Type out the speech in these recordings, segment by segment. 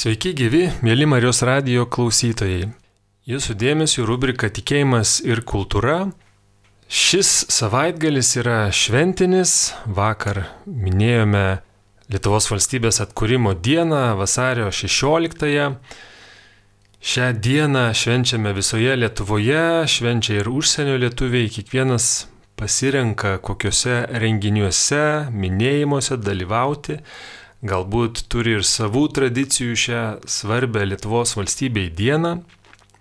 Sveiki gyvi, mėly Marijos radio klausytojai. Jūsų dėmesio rubrika Tikėjimas ir kultūra. Šis savaitgalis yra šventinis. Vakar minėjome Lietuvos valstybės atkūrimo dieną, vasario 16-ąją. Šią dieną švenčiame visoje Lietuvoje, švenčia ir užsienio lietuviai, kiekvienas pasirenka kokiuose renginiuose, minėjimuose dalyvauti galbūt turi ir savų tradicijų šią svarbę Lietuvos valstybei dieną.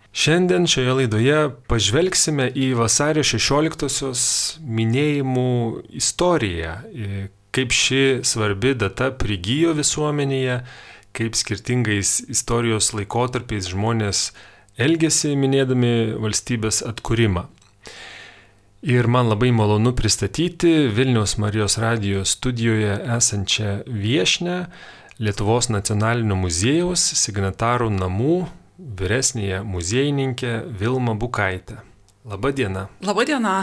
Šiandien šioje laidoje pažvelgsime į vasario 16-osios minėjimų istoriją, kaip ši svarbi data prigijo visuomenėje, kaip skirtingais istorijos laikotarpiais žmonės elgėsi minėdami valstybės atkūrimą. Ir man labai malonu pristatyti Vilniaus Marijos radijos studijoje esančią viešnę Lietuvos nacionalinio muziejaus signatarų namų vyresnėje muziejininkę Vilma Bukaitę. Labadiena. Labadiena.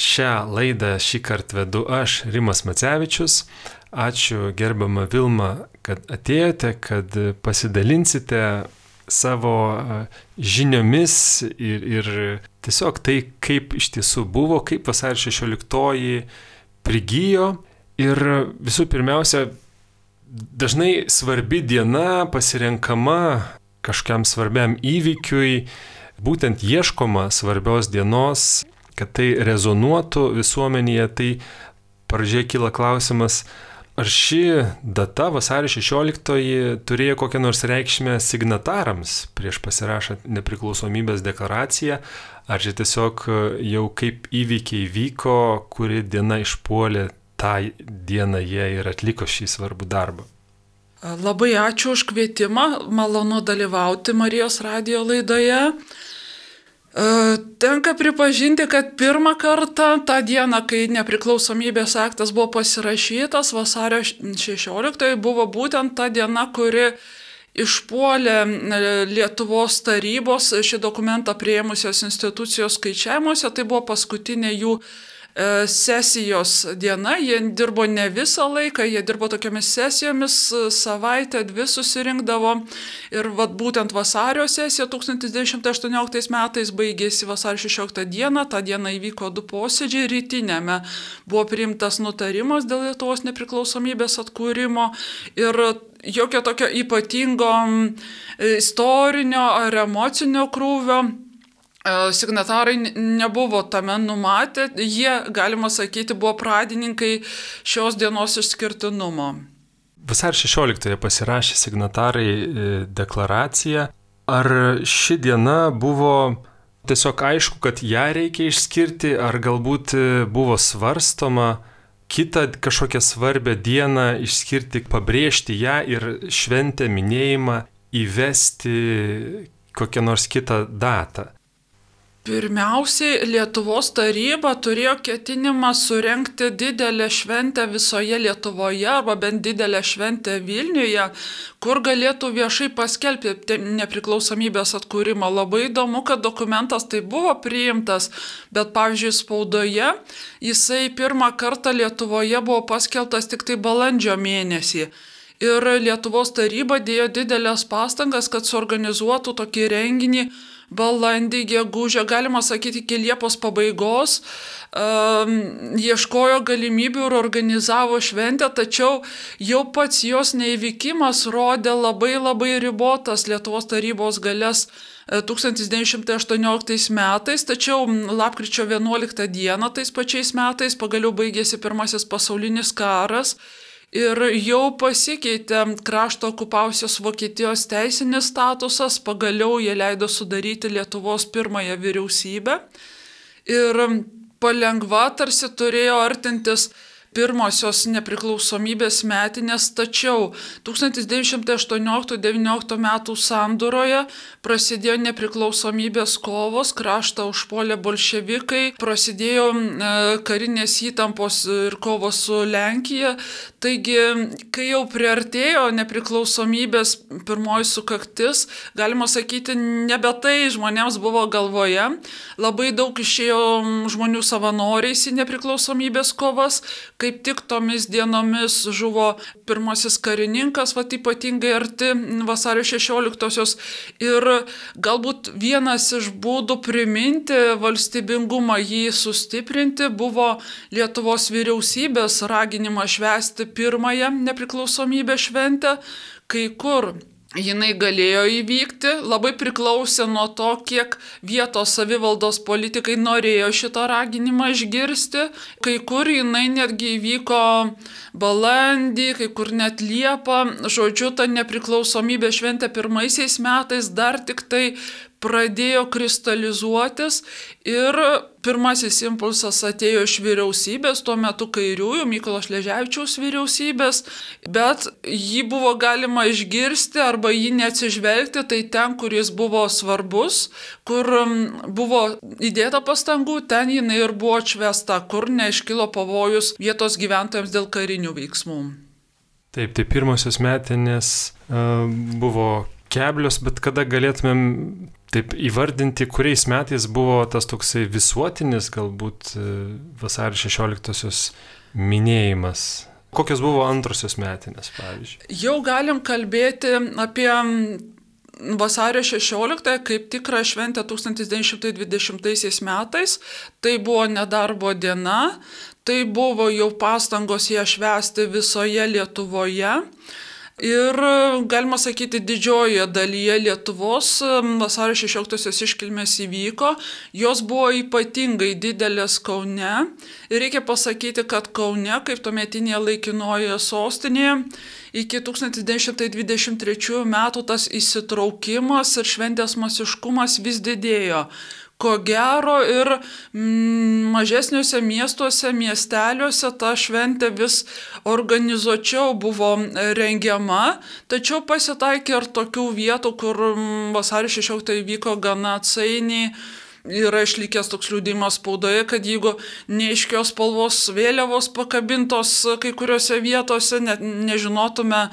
Šią laidą šį kartą vedu aš, Rimas Macevičius. Ačiū gerbama Vilma, kad atėjote, kad pasidalinsite savo žiniomis ir, ir tiesiog tai, kaip iš tiesų buvo, kaip vasario 16 prigijo. Ir visų pirmiausia, dažnai svarbi diena pasirenkama kažkam svarbiam įvykiui, būtent ieškoma svarbios dienos, kad tai rezonuotų visuomenėje, tai pradžioje kyla klausimas, Ar ši data, vasario 16, turėjo kokią nors reikšmę signatarams prieš pasirašant nepriklausomybės deklaraciją, ar čia tiesiog jau kaip įvykiai vyko, kuri diena išpuolė, tą dieną jie ir atliko šį svarbų darbą? Labai ačiū už kvietimą, malonu dalyvauti Marijos radio laidoje. E, tenka pripažinti, kad pirmą kartą tą dieną, kai nepriklausomybės aktas buvo pasirašytas, vasario 16, buvo būtent ta diena, kuri išpuolė e, Lietuvos tarybos šį dokumentą prieimusios institucijos skaičiavimuose, tai buvo paskutinė jų sesijos diena, jie dirbo ne visą laiką, jie dirbo tokiamis sesijomis, e, savaitę, dvi susirinkdavo. Ir vat, būtent vasario sesija 1918 metais baigėsi vasario 16 dieną, tą dieną įvyko du posėdžiai, rytinėme buvo priimtas nutarimas dėl Lietuvos nepriklausomybės atkūrimo. Ir jokio tokio ypatingo istorinio ar emocinio krūvio E, signatarai nebuvo tame numatę, jie, galima sakyti, buvo pradininkai šios dienos išskirtinumo. Vasar 16 pasirašė signatarai e, deklaraciją. Ar ši diena buvo tiesiog aišku, kad ją reikia išskirti, ar galbūt e, buvo svarstoma kitą kažkokią svarbę dieną išskirti, pabrėžti ją ir šventę minėjimą įvesti kokią nors kitą datą? Pirmiausiai Lietuvos taryba turėjo ketinimą surenkti didelę šventę visoje Lietuvoje arba bent didelę šventę Vilniuje, kur galėtų viešai paskelbti nepriklausomybės atkūrimą. Labai įdomu, kad dokumentas tai buvo priimtas, bet pavyzdžiui spaudoje jisai pirmą kartą Lietuvoje buvo paskelbtas tik tai balandžio mėnesį. Ir Lietuvos taryba dėjo didelės pastangas, kad suorganizuotų tokį renginį balandį, gegužę, galima sakyti, iki Liepos pabaigos um, ieškojo galimybių ir organizavo šventę, tačiau jau pats jos neįvykimas rodė labai labai ribotas Lietuvos tarybos galės 1918 e, metais, tačiau lapkričio 11 dieną tais pačiais metais pagaliau baigėsi pirmasis pasaulinis karas ir jau pasikeitė krašto okupavusios Vokietijos teisinis statusas, pagaliau jie leido sudaryti Lietuvos pirmąją vyriausybę. Ir palengva tarsi turėjo artintis pirmosios nepriklausomybės metinės, tačiau 1918-19 metų sandūroje prasidėjo nepriklausomybės kovos, kraštą užpuolė bolševikai, prasidėjo e, karinės įtampos ir kovos su Lenkija. Taigi, kai jau priartėjo nepriklausomybės pirmoji sukaktis, galima sakyti, nebe tai žmonėms buvo galvoje. Labai daug išėjo žmonių savanoriais į nepriklausomybės kovas, kaip tik tomis dienomis žuvo pirmasis karininkas, va ypatingai arti vasario 16-osios. Ir galbūt vienas iš būdų priminti valstybingumą, jį sustiprinti, buvo Lietuvos vyriausybės raginimas švęsti pirmąją nepriklausomybę šventę, kai kur jinai galėjo įvykti, labai priklausė nuo to, kiek vietos savivaldos politikai norėjo šitą raginimą išgirsti. Kai kur jinai netgi įvyko balandį, kai kur net liepą. Žodžiu, ta nepriklausomybė šventė pirmaisiais metais dar tik tai pradėjo kristalizuotis ir pirmasis impulsas atėjo iš vyriausybės, tuo metu kairiųjų, Mykolo Šležiavičiaus vyriausybės, bet jį buvo galima išgirsti arba jį neatsižvelgti, tai ten, kur jis buvo svarbus, kur buvo įdėta pastangų, ten jinai ir buvo atšvesta, kur neiškilo pavojus vietos gyventojams dėl karinių veiksmų. Taip, tai pirmosios metinės uh, buvo keblios, bet kada galėtumėm taip įvardinti, kuriais metais buvo tas toksai visuotinis galbūt e, vasario 16-osios minėjimas. Kokios buvo antrosios metinės, pavyzdžiui? Jau galim kalbėti apie vasario 16 kaip tikrą šventę 1920 metais. Tai buvo nedarbo diena, tai buvo jau pastangos ją švęsti visoje Lietuvoje. Ir galima sakyti, didžiojoje dalyje Lietuvos vasario 16-osios iškilmės įvyko, jos buvo ypatingai didelės Kaune. Ir reikia pasakyti, kad Kaune, kaip tuometinėje laikinoje sostinėje, iki 1923 metų tas įsitraukimas ir šventės masiškumas vis didėjo ko gero ir mm, mažesniuose miestuose, miesteliuose ta šventė vis organizuočiau buvo rengiama, tačiau pasitaikė ir tokių vietų, kur mm, vasario 16 vyko gana atsainiai. Yra išlikęs toks liūdimas spaudoje, kad jeigu neiškios spalvos vėliavos pakabintos kai kuriuose vietose, net nežinotume,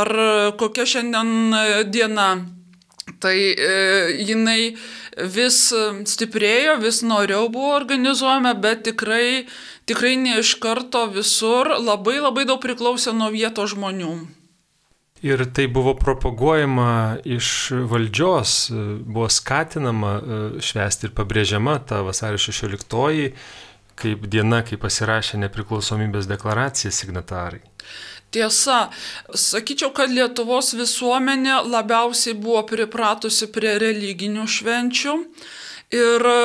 ar kokia šiandien diena Tai e, jinai vis stiprėjo, vis noriau buvo organizuojama, bet tikrai, tikrai ne iš karto visur labai labai daug priklausė nuo vietos žmonių. Ir tai buvo propaguojama iš valdžios, buvo skatinama e, švęsti ir pabrėžiama ta vasario 16 kaip diena, kai pasirašė nepriklausomybės deklaraciją signatarai. Tiesa, sakyčiau, kad Lietuvos visuomenė labiausiai buvo pripratusi prie religinių švenčių. Ir e,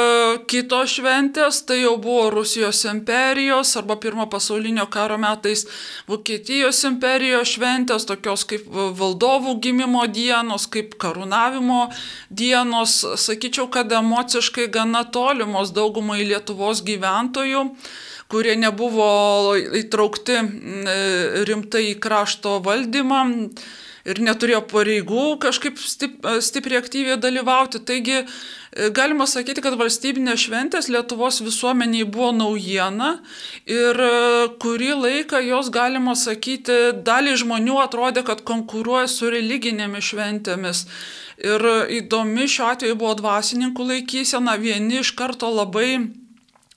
kitos šventės tai jau buvo Rusijos imperijos arba pirmo pasaulinio karo metais Vokietijos imperijos šventės, tokios kaip valdovų gimimo dienos, kaip karūnavimo dienos. Sakyčiau, kad emociškai gana tolimos daugumai Lietuvos gyventojų kurie nebuvo įtraukti rimtai į krašto valdymą ir neturėjo pareigų kažkaip stipriai aktyviai dalyvauti. Taigi galima sakyti, kad valstybinės šventės Lietuvos visuomeniai buvo naujiena ir kurį laiką jos, galima sakyti, dalį žmonių atrodė, kad konkuruoja su religinėmis šventėmis. Ir įdomi šiuo atveju buvo dvasininkų laikysena, vieni iš karto labai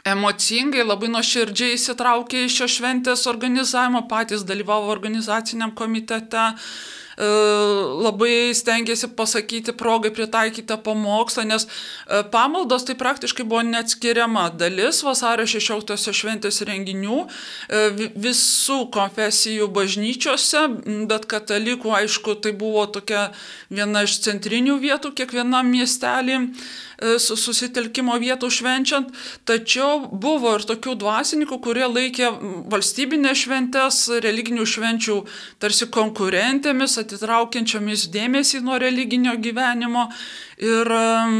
emocingai, labai nuoširdžiai įsitraukė į šios šventės organizavimą, patys dalyvavo organizaciniam komitete, labai stengiasi pasakyti progai pritaikytą pamokslą, nes e, pamaldos tai praktiškai buvo neatskiriama dalis vasario 16 šventės renginių e, visų konfesijų bažnyčiose, bet katalikų, aišku, tai buvo tokia viena iš centrinių vietų kiekvienam miestelį susitelkimo vietų švenčiant, tačiau buvo ir tokių dvasininkų, kurie laikė valstybinės šventės, religinių švenčių tarsi konkurentėmis, atitraukiančiomis dėmesį nuo religinio gyvenimo ir um,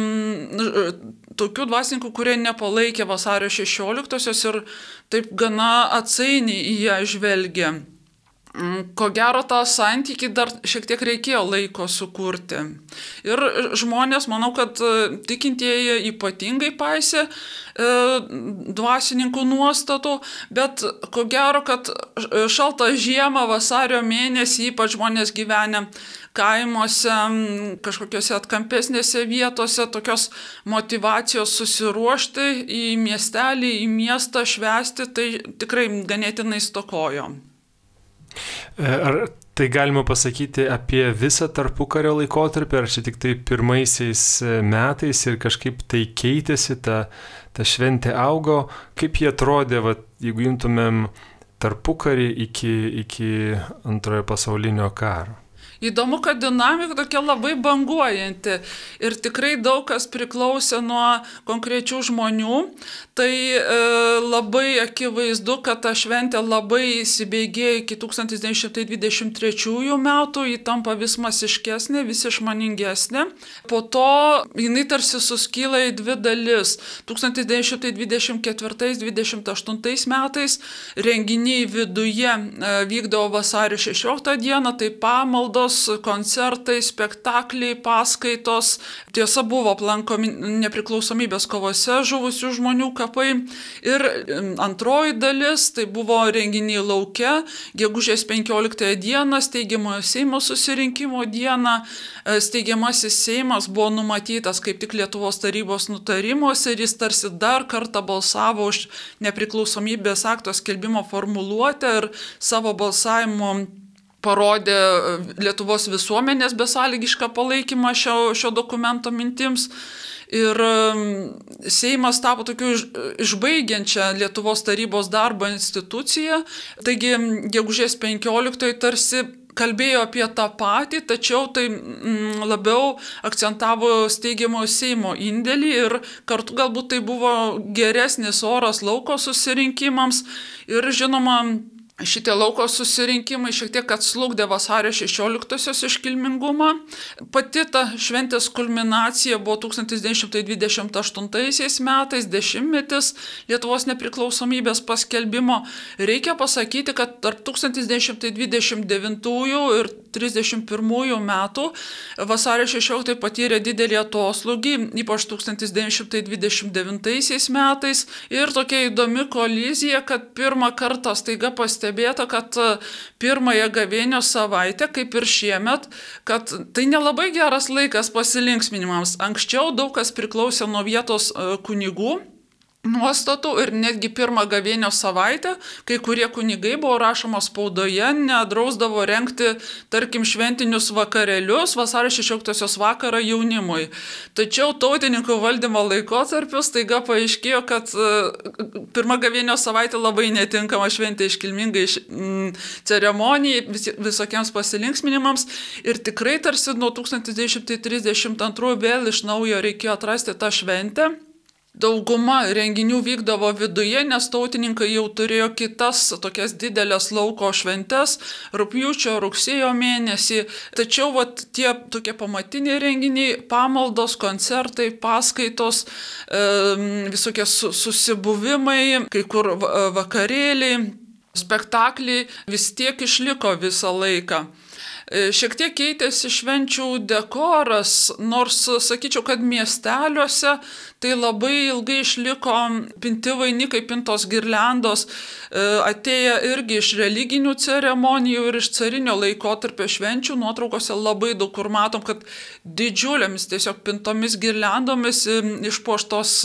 tokių dvasininkų, kurie nepalaikė vasario 16-osios ir taip gana atsainiai į ją žvelgė. Mm, ko gero tą santykį dar šiek tiek reikėjo laiko sukurti. Ir žmonės, manau, kad e, tikintieji ypatingai paisė e, dvasininkų nuostatų, bet ko gero, kad šaltą žiemą, vasario mėnesį, ypač žmonės gyvenę kaimuose, kažkokiose atkampesnėse vietose, tokios motivacijos susiruošti į miestelį, į miestą švesti, tai tikrai ganėtinai stokojo. E, ar tai galima pasakyti apie visą tarpukario laikotarpį, ar čia tik tai pirmaisiais e, metais ir kažkaip tai keitėsi, ta, ta šventė augo, kaip jie atrodė, va, jeigu imtumėm tarpukarį iki, iki antrojo pasaulinio karo? Įdomu, kad dinamika tokia labai banguojanti ir tikrai daug kas priklausė nuo konkrečių žmonių. Tai e, labai akivaizdu, kad ta šventė labai įsibėgėjo iki 1923 metų, ji tampa vis masiškesnė, vis išmaningesnė. Po to jinai tarsi suskyla į dvi dalis. 1924-1928 metais renginiai viduje e, vykdavo vasario 16 dieną, tai pamaldos paskaitos, koncertai, spektakliai, paskaitos. Tiesa, buvo aplankomi nepriklausomybės kovose žuvusių žmonių kapai. Ir antroji dalis, tai buvo renginiai laukia, gegužės 15 dieną, steigiamojo Seimo susirinkimo dieną. E, steigiamasis Seimas buvo numatytas kaip tik Lietuvos tarybos nutarimuose ir jis tarsi dar kartą balsavo už nepriklausomybės akto skelbimo formuluotę ir savo balsavimu parodė e, Lietuvos visuomenės besąlygišką palaikymą šio, šio dokumento mintims. Ir Seimas tapo tokiu išbaigiančią Lietuvos tarybos darbo instituciją. Taigi, gegužės 15 tarsi kalbėjo apie tą patį, tačiau tai mm, labiau akcentavo steigiamo Seimo indėlį ir kartu galbūt tai buvo geresnis oras lauko susirinkimams ir žinoma, Šitie lauko susirinkimai šiek tiek atslūgdė vasario 16-osios iškilmingumą. Pati ta šventės kulminacija buvo 1928 metais, dešimtmetis Lietuvos nepriklausomybės paskelbimo. Reikia pasakyti, kad tarp 1929 ir 1931 metų vasario 16 patyrė didelį atoslūgį, ypač 1929 metais. Ir tokia įdomi kolizija, kad pirmą kartą staiga pastebėta, kad e, pirmąją gavėnio savaitę, kaip ir šiemet, kad tai nelabai geras laikas pasilinksminimams. Anksčiau daug kas priklausė nuo vietos e, kunigų nuostatų ir netgi pirmą gavėnio savaitę, kai kurie kunigai buvo rašoma spaudoje, nedrausdavo renkti, tarkim, šventinius vakarėlius vasario 16 vakarą jaunimui. Tačiau tautininkų valdymo laikotarpiu staiga paaiškėjo, kad e, pirmą gavėnio savaitę labai netinkama šventė iškilmingai mm, ceremonijai, vis, visokiems pasilinksminimams ir tikrai tarsi nuo 1932 vėl iš naujo reikėjo atrasti tą šventę. Dauguma renginių vykdavo viduje, nes tautininkai jau turėjo kitas tokias didelės lauko šventes - rūpjūčio, rugsėjo mėnesį. Tačiau vat, tie tokie pamatiniai renginiai - pamaldos, koncertai, paskaitos, e, visokie susibuvimai, kai kur vakarėliai, spektakliai vis tiek išliko visą laiką. E, šiek tiek keitėsi švenčių dekoras, nors sakyčiau, kad miesteliuose tai labai ilgai išliko pinti vainikai, pintos girlendos, e, atėję irgi iš religinių ceremonijų ir iš carinio laikotarpio švenčių nuotraukose labai daug kur matom, kad didžiulėmis tiesiog pintomis girlendomis e, išpoštos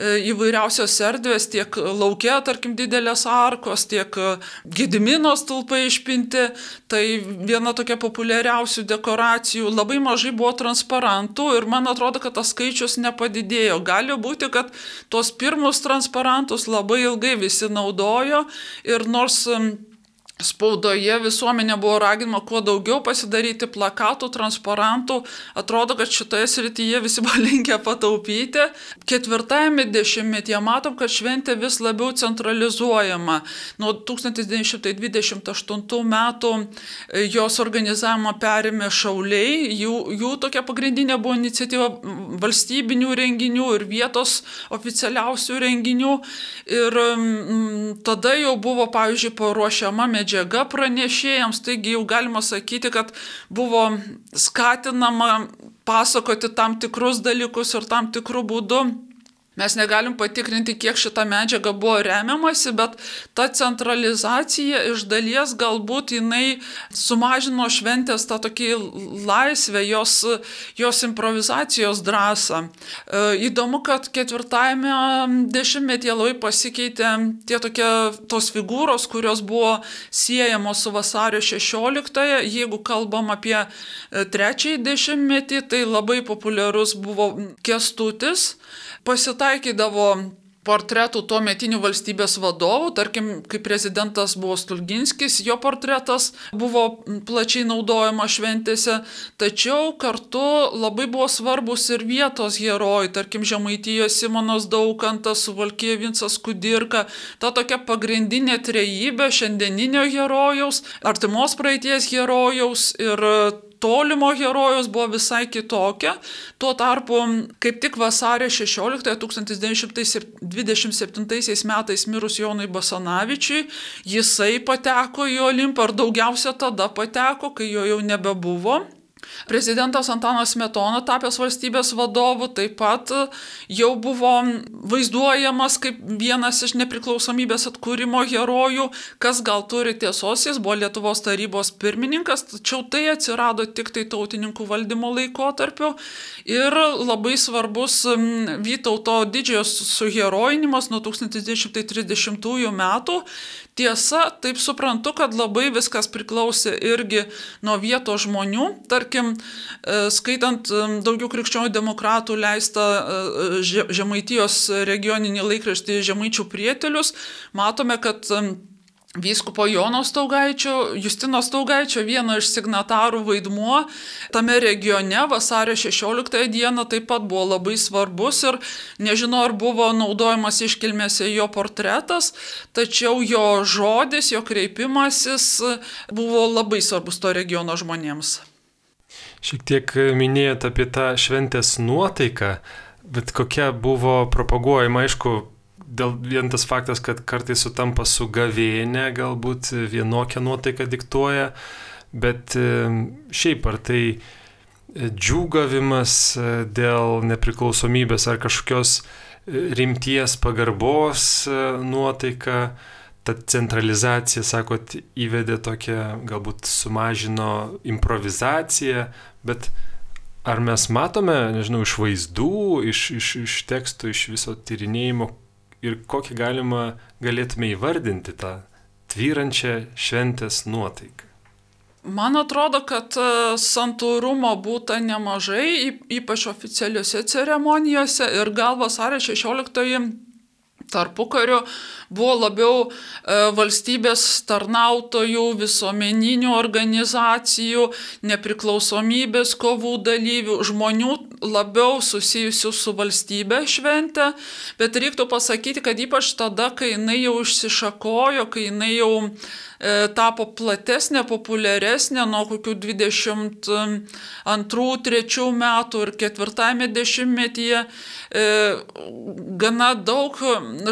E, įvairiausios erdvės, tiek laukia, tarkim, didelės arkos, tiek gedimino stulpai išpinti. Tai viena tokia populiariausių dekoracijų. Labai mažai buvo transparantų ir man atrodo, kad tas skaičius nepadidėjo. Gali būti, kad tuos pirmus transparantus labai ilgai visi naudojo ir nors spaudoje visuomenė buvo raginama kuo daugiau pasidaryti plakatų, transparantų. Atrodo, kad šitoje srityje visi buvo linkę pataupyti. Ketvirtajame dešimtmetyje matom, kad šventė vis labiau centralizuojama. Nuo 1928 metų e, jos organizavimą perėmė šauliai. Jų, jų tokia pagrindinė buvo iniciatyva valstybinių renginių ir vietos oficialiausių renginių. Ir m, tada jau buvo, pavyzdžiui, paruošiama medžiaga medžiaga pranešėjams, taigi jau galima sakyti, kad buvo skatinama pasakoti tam tikrus dalykus ir tam tikrų būdų Mes negalim patikrinti, kiek šita medžiaga buvo remiamasi, bet ta centralizacija iš dalies galbūt jinai sumažino šventės tą tokį laisvę, jos, jos improvizacijos drąsą. E, įdomu, kad ketvirtajame dešimtmetyje labai pasikeitė tie tokie tos figūros, kurios buvo siejamos su vasario 16-ąją. Jeigu kalbam apie e, trečiąjį dešimtmetį, tai labai populiarus buvo kestutis pasitaikydavo portretų tuo metinių valstybės vadovų, tarkim, kai prezidentas buvo Stulginskis, jo portretas buvo plačiai naudojama šventėse, tačiau kartu labai buvo svarbus ir vietos herojai, tarkim, Žemaitijoje Simonas Daukantas, Suvalkėje Vincas Kudirka, ta tokia pagrindinė trejybė šiandieninio herojaus, artimos praeities herojaus ir tolimo herojaus buvo visai kitokia. Tuo tarpu, kaip tik vasario 16 1927 metais mirus Jonui Basanavičiui, jisai pateko į Olimpą ir daugiausia tada pateko, kai jo jau nebebuvo. Prezidentas Antanas Smetona, tapęs valstybės vadovu, taip pat e, jau buvo vaizduojamas kaip vienas iš nepriklausomybės atkūrimo herojų, kas gal turi tiesos, jis buvo Lietuvos tarybos pirmininkas, tačiau tai atsirado tik tai tautininkų valdymo laikotarpiu ir labai svarbus Vytauto didžiojo suherojinimas nuo 1930 metų. Tiesa, taip suprantu, kad labai viskas priklausė irgi nuo vietos žmonių. Tarkim, e, skaitant daugiau krikščionių demokratų leistą e, Žemaitijos regioninį laikraštį Žemaičių prietelius, matome, kad Vyskupo Jono Staugaičio, Justino Staugaičio vieno iš signatarų vaidmuo tame regione vasario 16 dieną taip pat buvo labai svarbus ir nežinau, ar buvo naudojamas iškilmėse jo portretas, tačiau jo žodis, jo kreipimasis buvo labai svarbus to regiono žmonėms. Šiek tiek minėjot apie tą šventės nuotaiką, bet kokia buvo propaguojama, aišku, dėl vien tas faktas, kad kartais sutampa su gavėne, galbūt vienokią nuotaiką diktuoja, bet e, šiaip ar tai e, džiūgavimas e, dėl nepriklausomybės ar kažkokios rimties pagarbos nuotaika, ta centralizacija, sakot, įvedė tokią, galbūt sumažino improvizaciją, bet ar mes matome, nežinau, iš vaizdų, iš, iš, iš tekstų, iš viso tyrinėjimo, ir kokį galima galėtume įvardinti tą tvyrančią šventės nuotaiką? Man atrodo, kad e, santūrumo būta nemažai, ypač oficialiuose ceremonijose ir gal vasario 16 tarpu kariu buvo labiau e, valstybės tarnautojų, visuomeninių organizacijų, nepriklausomybės kovų dalyvių, žmonių labiau susijusių su valstybė šventė, bet reiktų pasakyti, kad ypač tada, kai jinai jau išsišakojo, kai jinai jau E, tapo platesnė, populiaresnė nuo kokių 22-3 metų ir ketvirtame dešimtmetyje. E, gana daug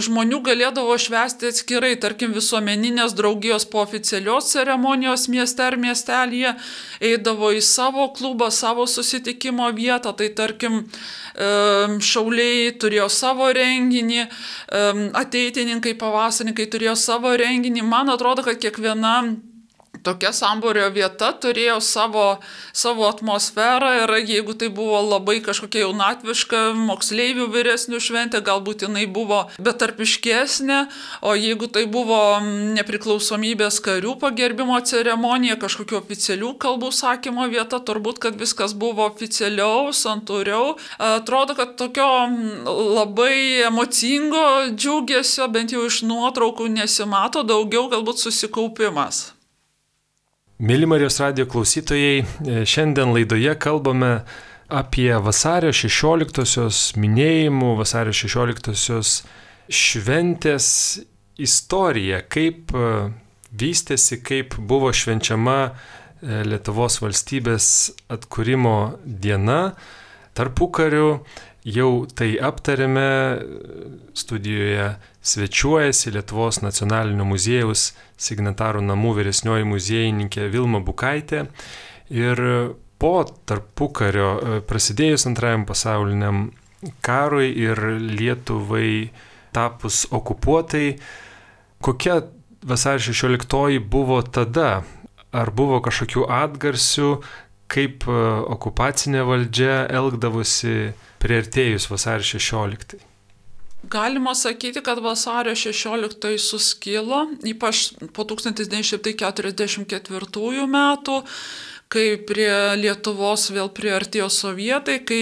žmonių galėdavo švęsti atskirai, tarkim, visuomeninės draugijos po oficialios ceremonijos mieste ar miestelėje, eidavo į savo klubą, savo susitikimo vietą, tai tarkim, šauliai turėjo savo renginį, ateitininkai, pavasarininkai turėjo savo renginį. Man atrodo, kad kiekviena tokia samburio vieta turėjo savo, savo atmosferą ir jeigu tai buvo labai kažkokia jaunatviška moksleivių vyresnių šventė, galbūt jinai buvo betarpiškesnė, o jeigu tai buvo nepriklausomybės karių pagerbimo ceremonija, kažkokiu oficialių kalbų sakymo vieta, turbūt, kad viskas buvo oficialiau, santūriau. Atrodo, kad tokio labai emocingo džiugesio, bent jau iš nuotraukų nesimato, daugiau galbūt susikaupimas. Mėly Marijos radio klausytojai, e, šiandien laidoje kalbame apie vasario 16-osios minėjimų, vasario 16-osios šventės istoriją, kaip e, vystėsi, kaip buvo švenčiama e, Lietuvos valstybės atkūrimo diena. Tarpukariu jau tai aptarėme, studijoje svečiuojasi Lietuvos nacionalinio muziejaus signatarų namų vyresnioji muziejininkė Vilma Bukaitė. Ir po tarpukario e, prasidėjus antrajam pasauliniam karui ir Lietuvai tapus okupuotai, kokia vasario 16 buvo tada? Ar buvo kažkokių atgarsių, kaip e, okupacinė valdžia elgdavosi prieartėjus vasario 16? Galima sakyti, kad vasario 16 suskilo, ypač po 1944 metų, kai prie Lietuvos vėl priartėjo sovietai, kai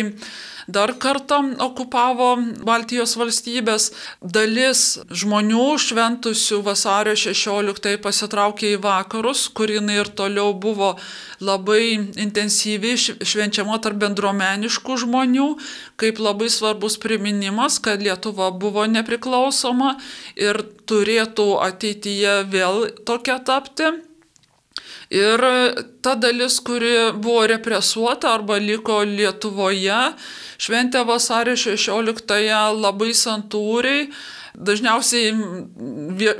dar kartą okupavo Baltijos valstybės. Dalis žmonių šventusių vasario 16 pasitraukė į vakarus, kur jinai ir toliau buvo labai intensyviai švenčiama tarp bendruomeniškų žmonių, kaip labai svarbus priminimas, kad Lietuva buvo nepriklausoma ir turėtų ateityje vėl tokia tapti. Ir ta dalis, kuri buvo represuota arba liko Lietuvoje, šventė vasario 16-ąją labai santūriai, dažniausiai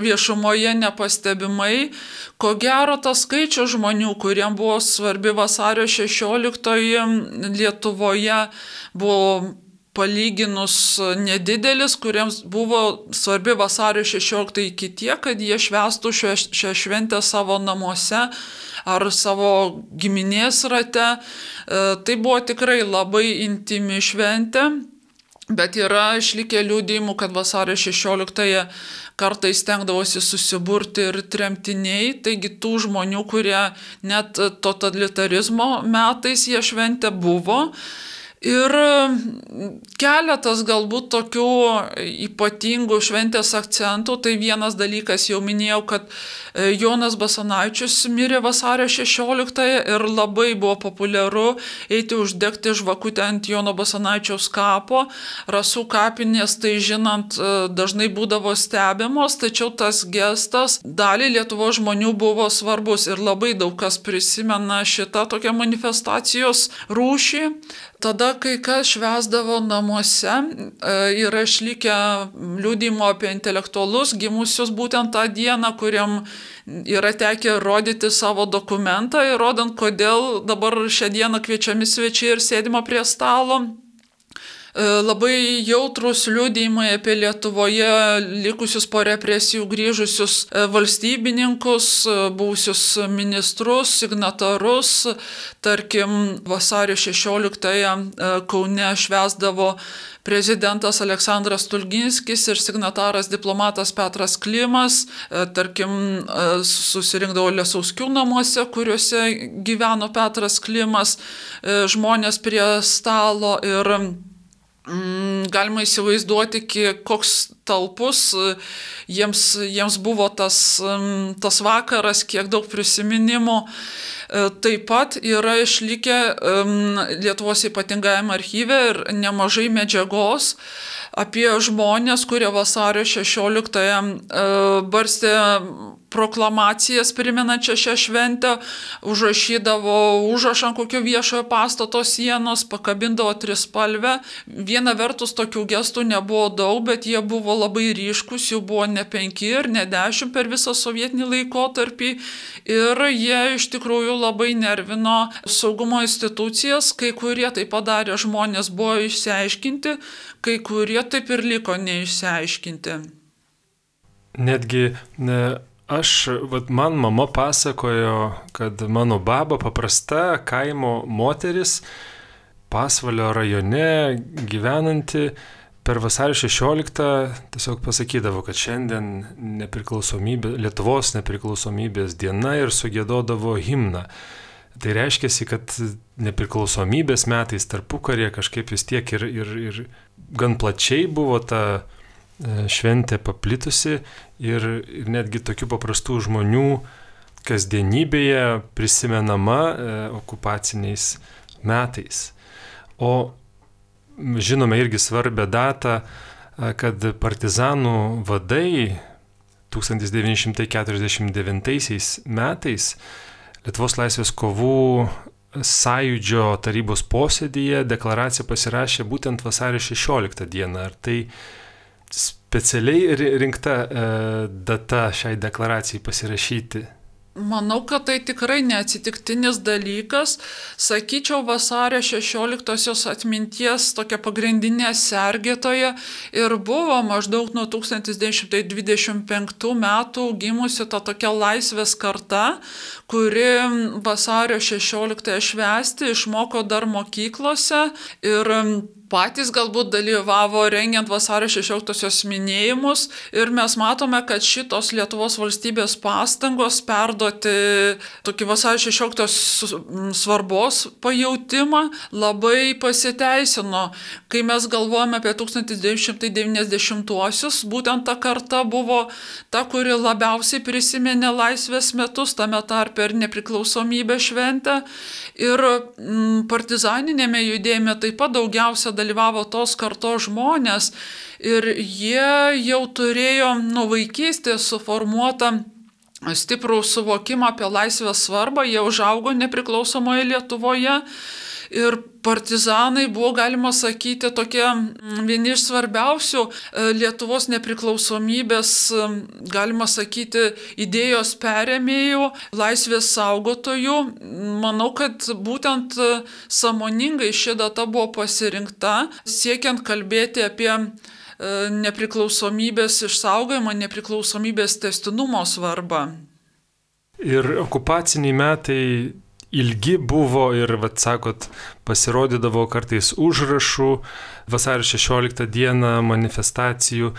viešumoje nepastebimai. Ko gero, tas skaičius žmonių, kuriems buvo svarbi vasario 16-oji Lietuvoje, buvo palyginus nedidelis, kuriems buvo svarbi vasario 16 iki tiek, kad jie švestų šią šventę savo namuose ar savo giminės rate. E, tai buvo tikrai labai intimi šventė. Bet yra išlikę liūdėjimų, kad vasario 16-ąją kartais stengdavosi susiburti ir tremtiniai, taigi tų žmonių, kurie net totalitarizmo metais jie šventė buvo. Ir keletas galbūt tokių ypatingų šventės akcentų, tai vienas dalykas, jau minėjau, kad e, Jonas Basanaičius mirė vasario 16 ir labai buvo populiaru eiti uždegti žvakutę ant Jono Basanaičiaus kapo. Rasų kapinės, tai žinant, e, dažnai būdavo stebimos, tačiau tas gestas dalį Lietuvo žmonių buvo svarbus ir labai daug kas prisimena šitą tokią manifestacijos rūšį. Tada, kai kas švesdavo namuose, e, yra išlikę liūdimo apie intelektualus gimusius būtent tą dieną, kuriam yra tekę rodyti savo dokumentą, įrodant, kodėl dabar šią dieną kviečiami svečiai ir sėdimo prie stalo. E, labai jautrus liūdėjimai apie Lietuvoje likusius po represijų grįžusius e, valstybininkus, e, būsius ministrus, signatarus. Tarkim, vasario 16-ąją Kaune švesdavo prezidentas Aleksandras Tulginskis ir signataras diplomatas Petras Klimas, tarkim, susirinkdavo Lesauskių namuose, kuriuose gyveno Petras Klimas, žmonės prie stalo ir galima įsivaizduoti, koks talpus e, jiems, jiems buvo tas, mm, tas vakaras, kiek daug prisiminimų. E, taip pat yra išlikę mm, Lietuvos ypatingajame archyve ir nemažai medžiagos apie žmonės, kurie vasario 16-ąją e, barstė proklamacijas priminančią šią šventę, užrašydavo užrašą ant kokio viešojo pastato sienos, pakabindavo trispalvę. Viena vertus tokių gestų nebuvo daug, bet jie buvo labai ryškus, jų buvo ne penki ir ne dešimt per visą sovietinį laikotarpį ir jie iš tikrųjų labai nervino saugumo institucijas, kai kurie tai padarė žmonės buvo išsiaiškinti, kai kurie taip ir liko neišsiaiškinti. Netgi ne, Aš, vat, man mama pasakojo, kad mano baba paprasta kaimo moteris, pasvalio rajone gyvenanti, per vasario 16 tiesiog pasakydavo, kad šiandien nepriklausomybė, Lietuvos nepriklausomybės diena ir sugėdodavo himną. Tai reiškia, kad nepriklausomybės metais tarpukarė kažkaip vis tiek ir, ir, ir gan plačiai buvo ta E, šventė paplitusi ir, ir netgi tokių paprastų žmonių kasdienybėje prisimenama e, okupaciniais metais. O žinome irgi svarbę datą, e, kad partizanų vadai 1949 metais Lietuvos laisvės kovų sąjūdžio tarybos posėdėje deklaraciją pasirašė būtent vasario 16 dieną. Ar tai specialiai rinkta e, data šiai deklaracijai pasirašyti? Manau, kad tai tikrai neatsitiktinis dalykas. Sakyčiau, vasario 16-osios atminties tokia pagrindinė sergėtoja ir buvo maždaug nuo 1925 metų gimusi ta tokia laisvės karta, kuri vasario 16-ąją švesti išmoko dar mokyklose ir patys galbūt dalyvavo rengiant vasario 16-osios minėjimus ir mes matome, kad šitos Lietuvos valstybės pastangos perduoti tokį vasario 16 svarbos pajūtimą labai pasiteisino. Kai mes galvojame apie 1990-osius, būtent ta karta buvo ta, kuri labiausiai prisiminė laisvės metus, tame tarpe ir nepriklausomybę šventę. Ir partizaninėme judėjime taip pat daugiausia dalyvavo tos kartos žmonės ir jie jau turėjo nuo vaikystės suformuotą stiprų suvokimą apie laisvės svarbą, jie užaugo nepriklausomoje Lietuvoje ir partizanai buvo, galima sakyti, tokie vieni iš svarbiausių e, Lietuvos nepriklausomybės, galima sakyti, idėjos perėmėjų, laisvės saugotojų. Manau, kad būtent samoningai ši data buvo pasirinkta, siekiant kalbėti apie e, nepriklausomybės išsaugojimą, nepriklausomybės testinumo svarbą. Ir okupaciniai metai ilgi buvo ir, vad sakot, pasirodydavo kartais užrašų vasario 16 dieną manifestacijų.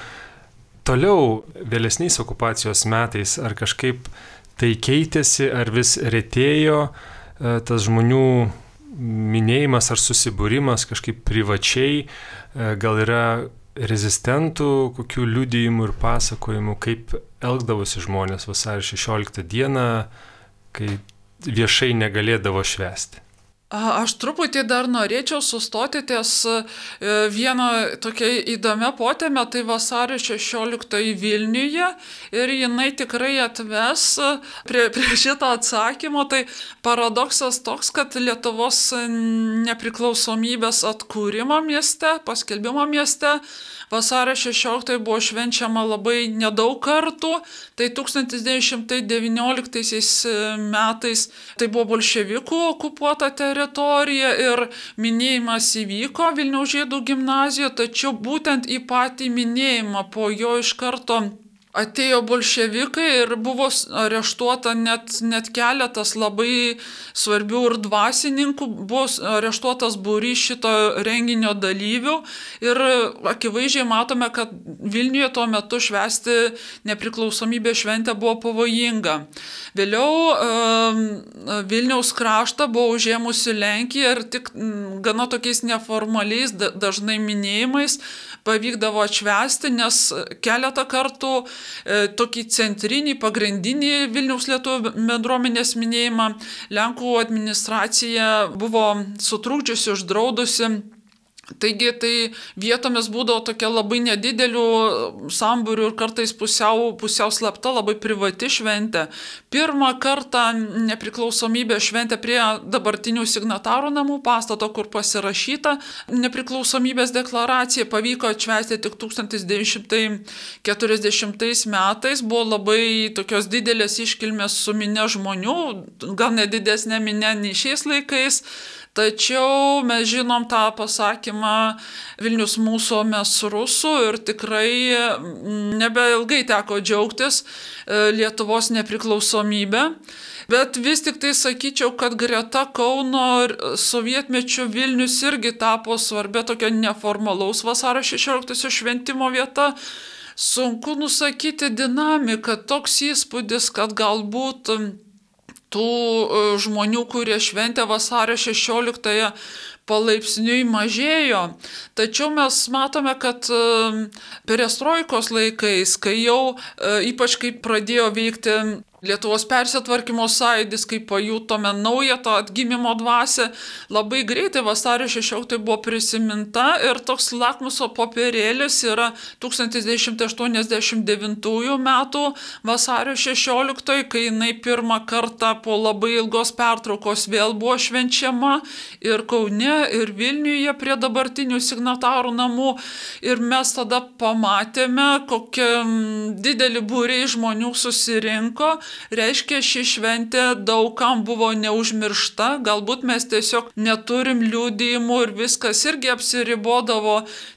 Toliau, vėlesniais okupacijos metais, ar kažkaip tai keitėsi, ar vis retėjo e, tas žmonių minėjimas ar susibūrimas kažkaip privačiai, e, gal yra rezistentų, kokių liudijimų ir pasakojimų, kaip elgdavosi žmonės vasario 16 dieną, kai viešai negalėdavo švesti. Aš truputį dar norėčiau sustoti ties e, vieną tokia įdomią potėmę, tai vasario 16 Vilniuje ir jinai tikrai atves prie, prie šito atsakymo. Tai paradoksas toks, kad Lietuvos nepriklausomybės atkūrimo mieste, paskelbimo mieste vasario 16 buvo švenčiama labai nedaug kartų, tai 1919 metais tai buvo bolševikų okupuota teritorija ir minėjimas įvyko Vilniaus žydų gimnazijoje, tačiau būtent į patį minėjimą po jo iš karto atėjo bolševikai ir buvo areštuota net, net keletas labai svarbių ir dvasininkų, buvo areštuotas būrys šito renginio dalyvių ir akivaizdžiai matome, kad Vilniuje tuo metu švesti nepriklausomybės šventę buvo pavojinga. Vėliau e, Vilniaus kraštą buvo užėmusi Lenkija ir tik gana tokiais neformaliais, dažnai minėjimais pavykdavo atšvesti, nes keletą kartų e, tokį centrinį, pagrindinį Vilniaus lietuvių bendruomenės minėjimą Lenkų administracija buvo sutrūkdžiusi, uždraudusi Taigi tai vietomis būdavo tokia labai nedidelių sambūrių ir kartais pusiau, pusiau slapta, labai privati šventė. Pirmą kartą nepriklausomybė šventė prie dabartinių signatarų namų pastato, kur pasirašyta nepriklausomybės deklaracija, pavyko atšvesti tik 1940 metais, buvo labai tokios didelės iškilmės su minė žmonių, gal nedidesnė minė nei šiais laikais. Tačiau mes žinom tą pasakymą Vilnius mūsų, mes rusų ir tikrai mm, nebeilgai teko džiaugtis e, Lietuvos nepriklausomybę. Bet vis tik tai sakyčiau, kad greta Kauno sovietmečių Vilnius irgi tapo svarbia tokia neformalaus vasaro 16 šventimo vieta. Sunku nusakyti dinamiką, toks įspūdis, kad galbūt tų e, žmonių, kurie šventė vasario 16-ąją palaipsniui mažėjo. Tačiau mes matome, kad e, perestroikos laikais, kai jau e, ypač kai pradėjo veikti Lietuvos persitvarkymo sąjūdis, kai pajutome naują tą atgimimo dvasę, labai greitai vasario 16 buvo prisiminta ir toks lakmuso popierėlis yra 1989 metų vasario 16, kai jinai pirmą kartą po labai ilgos pertraukos vėl buvo švenčiama ir Kaune, ir Vilniuje prie dabartinių signatarų namų. Ir mes tada pamatėme, kokie didelį būrį žmonių susirinko reiškia ši šventė daugam buvo neužmiršta, galbūt mes tiesiog neturim liūdėjimų ir viskas irgi apsiribodavo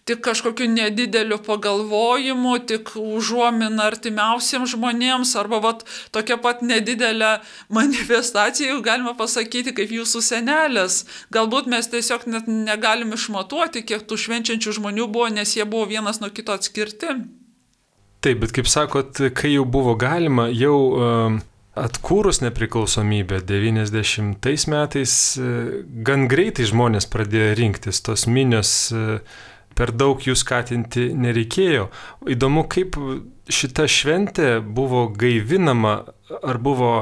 tik kažkokiu nedideliu pagalvojimu, tik užuomina artimiausiems žmonėms arba vat, tokia pat nedidelė manifestacija, galima pasakyti, kaip jūsų senelės. Galbūt mes tiesiog net negalim išmatuoti, kiek tų švenčiančių žmonių buvo, nes jie buvo vienas nuo kito atskirti. Taip, bet kaip sakot, kai jau buvo galima, jau uh, atkūrus nepriklausomybę 90 metais, uh, gan greitai žmonės pradėjo rinktis, tos minios uh, per daug jų skatinti nereikėjo. Įdomu, kaip šita šventė buvo gaivinama, ar buvo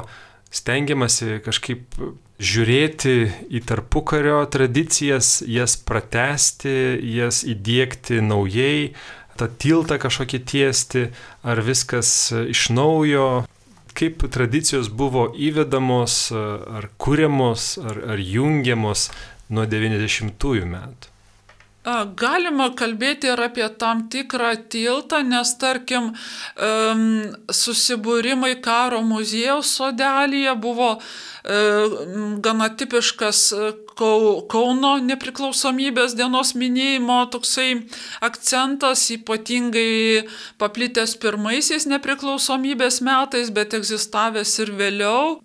stengiamasi kažkaip žiūrėti į tarpukario tradicijas, jas pratesti, jas įdėkti naujai, tą tiltą kažkokį tiesti, ar viskas iš naujo, kaip tradicijos buvo įvedamos, ar kūriamos, ar, ar jungiamos nuo 90-ųjų metų. Galima kalbėti ir apie tam tikrą tiltą, nes tarkim susibūrimai karo muziejaus sodelėje buvo gana tipiškas Kauno nepriklausomybės dienos minėjimo toksai akcentas, ypatingai paplitęs pirmaisiais nepriklausomybės metais, bet egzistavęs ir vėliau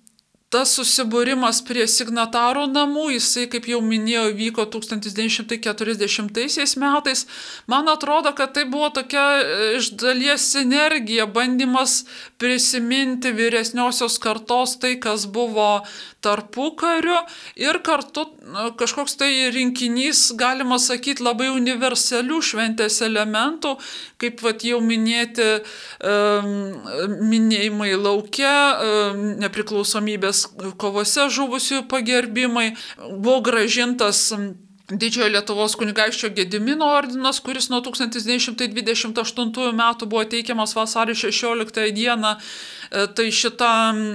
tas susibūrimas prie signatarų namų, jisai, kaip jau minėjau, vyko 1940 metais. Man atrodo, kad tai buvo tokia e, iš dalies sinergija, bandymas prisiminti vyresniosios kartos tai, kas buvo tarpu kariu ir kartu kažkoks tai rinkinys, galima sakyti, labai universalių šventės elementų, kaip vat, jau minėti minėjimai laukia, nepriklausomybės kovose žuvusių pagerbimai, buvo gražintas Didžiojo Lietuvos kunigaikščio Gedimino ordinas, kuris nuo 1928 metų buvo teikiamas vasario 16 dieną tai šita,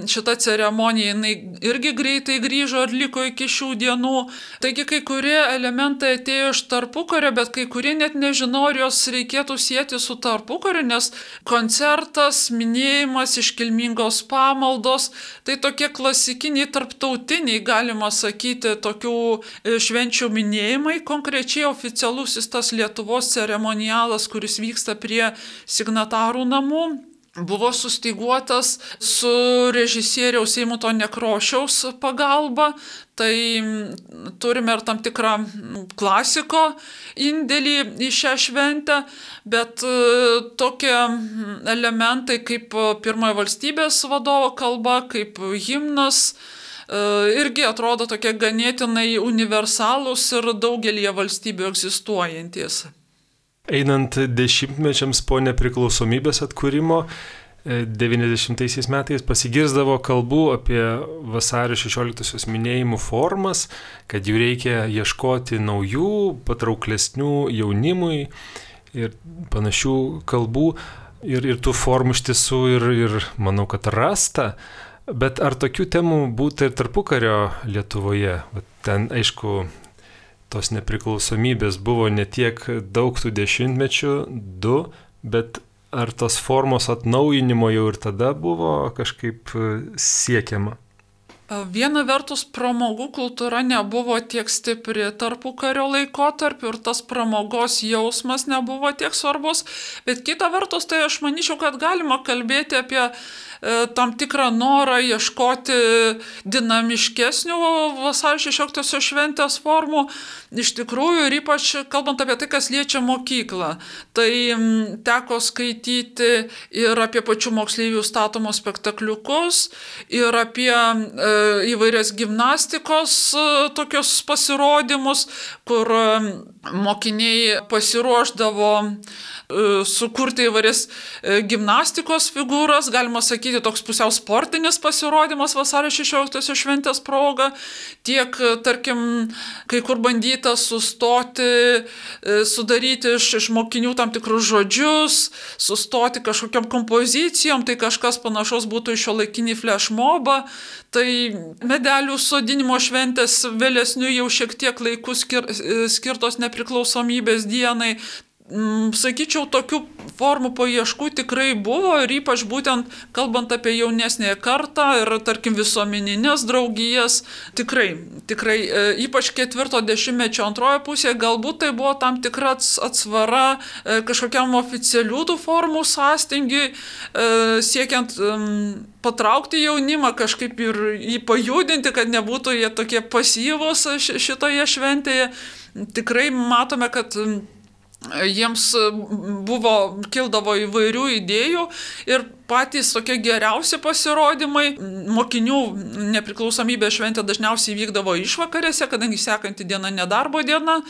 šita ceremonija jinai irgi greitai grįžo ir liko iki šių dienų. Taigi kai kurie elementai atėjo iš tarpukario, bet kai kurie net nežinau, ar jos reikėtų sėti su tarpukariu, nes koncertas, minėjimas, iškilmingos pamaldos, tai tokie klasikiniai tarptautiniai, galima sakyti, tokių e, švenčių minėjimai, konkrečiai oficialusis tas Lietuvos ceremonialas, kuris vyksta prie signatarų namų buvo sustiguotas su režisieriaus Eimuto Nekrošiaus pagalba, tai turime ir tam tikrą klasiko indėlį į šią šventę, bet e, tokie elementai kaip pirmojo valstybės vadovo kalba, kaip himnas, e, irgi atrodo tokie ganėtinai universalūs ir daugelie valstybių egzistuojantis. Einant dešimtmečiams po nepriklausomybės atkūrimo, 90 e, metais pasigirzdavo kalbų apie vasario 16-osios minėjimų formas, kad jų reikia ieškoti naujų, patrauklesnių jaunimui ir panašių kalbų. Ir, ir tų formų iš tiesų ir, ir manau, kad rasta. Bet ar tokių temų būtų ir tarpukario Lietuvoje? Ten, aišku, tos nepriklausomybės buvo ne tiek daug tų dešimtmečių, du, bet ar tos formos atnaujinimo jau ir tada buvo kažkaip e, siekiama? Viena vertus, pramogų kultūra nebuvo tiek stipri tarpu kario laikotarpiu ir tas pramogos jausmas nebuvo tiek svarbus, bet kita vertus, tai aš manyčiau, kad galima kalbėti apie E, tam tikrą norą ieškoti dinamiškesnių vasario 16 šventės formų. Iš tikrųjų, ir ypač kalbant apie tai, kas liečia mokyklą, tai teko skaityti ir apie pačių moksleivių statomus spektakliukus, ir apie e, įvairias gimnastikos tokius pasirodymus, kur mokiniai pasiruošdavo E, sukurti įvairias e, gimnastikos figūras, galima sakyti, toks pusiau sportinis pasirodymas vasario 16 šventės proga, tiek, e, tarkim, kai kur bandyta sustoti, sudaryti iš, iš mokinių tam tikrus žodžius, sustoti kažkokiam kompozicijom, tai kažkas panašaus būtų iš šio laikinį flashmobą, tai medelių sodinimo šventės vėlesnių jau šiek tiek laikų skir, skirtos nepriklausomybės dienai, sakyčiau, tokių formų paieškų tikrai buvo ir ypač būtent kalbant apie jaunesnėje kartą ir, tarkim, visuomeninės draugijas, tikrai, tikrai, e, ypač ketvirto dešimtmečio antroje pusėje, galbūt tai buvo tam tikra atsvara e, kažkokiam oficialių tų formų sąstingiui, e, siekiant patraukti jaunimą, kažkaip ir jį pajudinti, kad nebūtų jie tokie pasyvus šitoje šventėje. Tikrai matome, kad jiems e, buvo, kildavo įvairių idėjų ir patys tokie geriausi pasirodymai. Mokinių nepriklausomybės šventė dažniausiai vykdavo išvakarėse, kadangi sekanti diena nedarbo diena,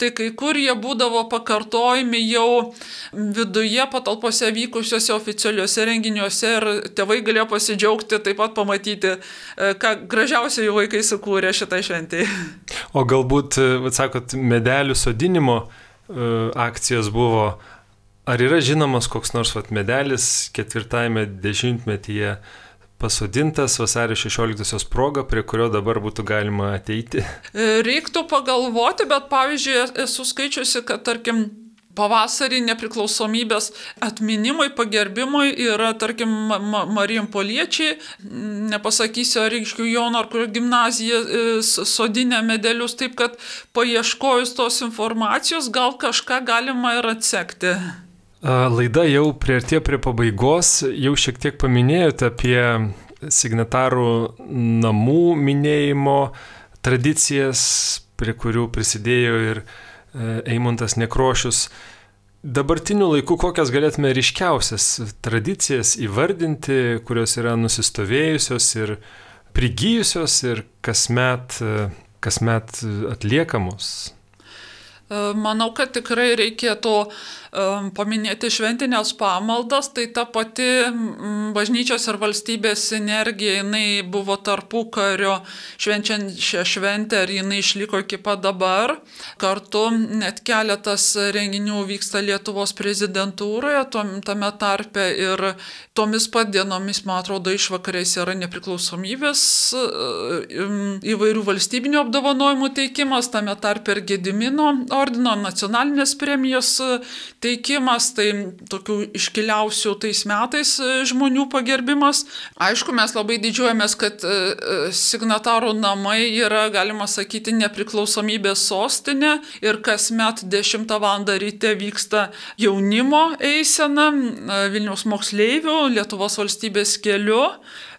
tai kai kur jie būdavo pakartojami jau viduje patalpose vykusiuose oficialiuose renginiuose ir tėvai galėjo pasidžiaugti, taip pat pamatyti, e, ką gražiausiai jų vaikai sukūrė šitai šventai. O galbūt, e, sakot, medelių sodinimo akcijos buvo. Ar yra žinomas koks nors vat, medelis ketvirtajame dešimtmetyje pasodintas vasario 16-osios proga, prie kurio dabar būtų galima ateiti? E, reiktų pagalvoti, bet pavyzdžiui, esu skaičiusi, kad tarkim pavasarį nepriklausomybės atminimui, pagerbimui yra, tarkim, ma Marijam Poliečiai, nepasakysiu, ar Rykškių Jono, ar kur gimnazija e, sodinė medelius, taip kad paieškojus tos informacijos gal kažką galima ir atsekti. Laida jau prieartė prie pabaigos, jau šiek tiek paminėjote apie signatarų namų minėjimo tradicijas, prie kurių prisidėjo ir E, Eimuntas Nekrošius. Dabartiniu laiku kokias galėtume ryškiausias tradicijas įvardinti, kurios yra nusistovėjusios ir prigijusios ir kasmet, kasmet atliekamos? Manau, kad tikrai reikėtų paminėti šventinės pamaldas, tai ta pati bažnyčios ir valstybės sinergija, jinai buvo tarpu kario švenčiant šią šventę ir jinai išliko iki pat dabar. Kartu net keletas renginių vyksta Lietuvos prezidentūroje, tame tarpe ir tomis pat dienomis, man atrodo, išvakarės yra nepriklausomybės įvairių valstybinių apdovanojimų teikimas, tame tarpe ir Gedimino ordino nacionalinės premijos teikimas, tai tokių iškiliausių tais metais e, žmonių pagerbimas. Aišku, mes labai didžiuojamės, kad e, e, signatarų namai yra, galima sakyti, nepriklausomybės sostinė ir kasmet 10 val. ryte vyksta jaunimo eisena Vilniaus moksleivių Lietuvos valstybės keliu.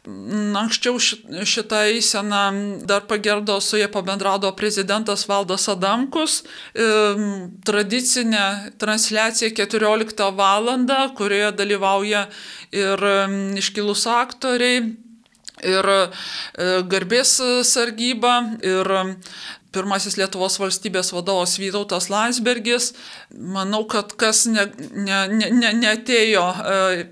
Anksčiau šitą eiseną dar pagerdo su jie pabendrado prezidentas Valdas Adamkus. Tradicinė transliacija 14 val. kurioje dalyvauja ir iškilus aktoriai, ir e, garbės sargyba, ir pirmasis Lietuvos valstybės vadovas Vytautas Landsbergis. Manau, kad kas ne, ne, ne, neatėjo e,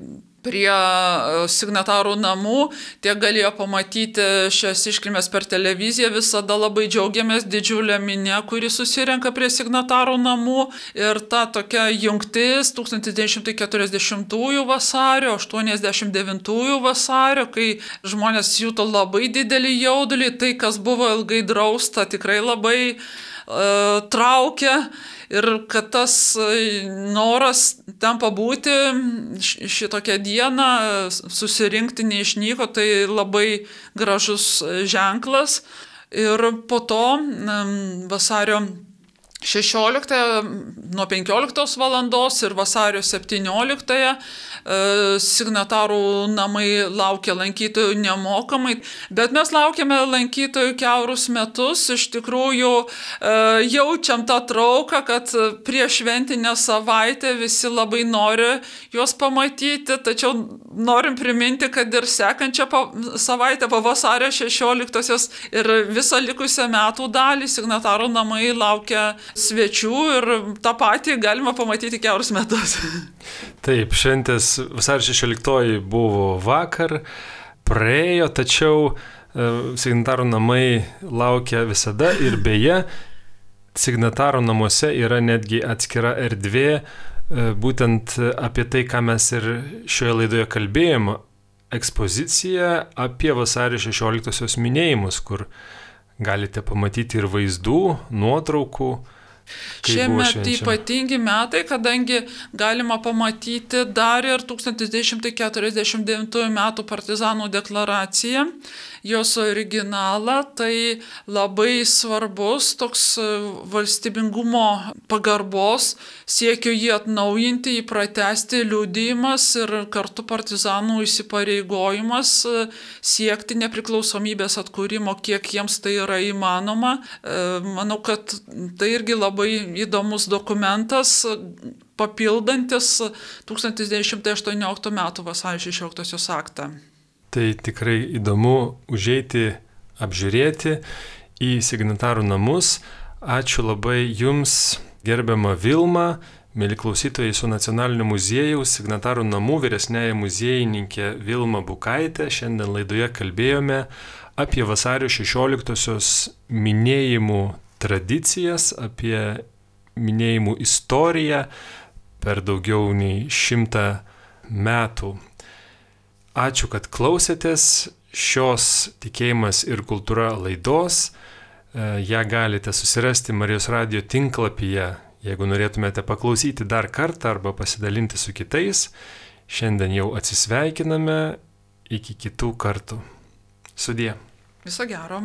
prie e, signatarų namų, tiek galėjo pamatyti šias iškilmes per televiziją, visada labai džiaugiamės didžiulę minę, kuri susirenka prie signatarų namų. Ir ta tokia jungtis 1940 vasario, 89 vasario, kai žmonės juto labai didelį jaudulį, tai kas buvo ilgai drausta, tikrai labai traukia ir kad tas e, noras ten pabūti šitokią dieną, susirinkti neišnyko, tai labai gražus ženklas. Ir po to vasario 16 nuo 15 valandos ir vasario 17 e, signatarų namai laukia lankytojų nemokamai, bet mes laukiame lankytojų keurus metus, iš tikrųjų e, jaučiam tą trauką, kad prieš šventinę savaitę visi labai nori juos pamatyti, tačiau norim priminti, kad ir sekančią savaitę po vasario 16 ir visą likusią metų dalį signatarų namai laukia svečių ir tą patį galima pamatyti keurus metus. Taip, šventės vasario 16 buvo vakar, praėjo, tačiau e, signatarų namai laukia visada ir beje, signatarų namuose yra netgi atskira erdvė, e, būtent apie tai, ką mes ir šioje laidoje kalbėjome, ekspozicija apie vasario 16-osios minėjimus, kur galite pamatyti ir vaizdų, nuotraukų, Šiemet ypatingi metai, kadangi galima pamatyti dar ir 1949 m. partizanų deklaraciją, jos originalą, tai labai svarbus toks valstybingumo pagarbos, siekio jį atnaujinti, jį pratesti liūdėjimas ir kartu partizanų įsipareigojimas siekti nepriklausomybės atkūrimo, kiek jiems tai yra įmanoma. Manau, kad tai irgi labai labai įdomus dokumentas, papildantis 1918 m. vasario 16 aktą. Tai tikrai įdomu užeiti, apžiūrėti į signatarų namus. Ačiū labai Jums, gerbiama Vilma, mėly klausytojai su Nacionalinio muziejaus signatarų namų vyresnėje muziejininkė Vilma Bukaitė. Šiandien laidoje kalbėjome apie vasario 16-osios minėjimų tradicijas, apie minėjimų istoriją per daugiau nei šimtą metų. Ačiū, kad klausėtės šios tikėjimas ir kultūra laidos. E, ja galite susirasti Marijos radio tinklapyje, jeigu norėtumėte paklausyti dar kartą arba pasidalinti su kitais. Šiandien jau atsisveikiname, iki kitų kartų. Sudie. Viso gero.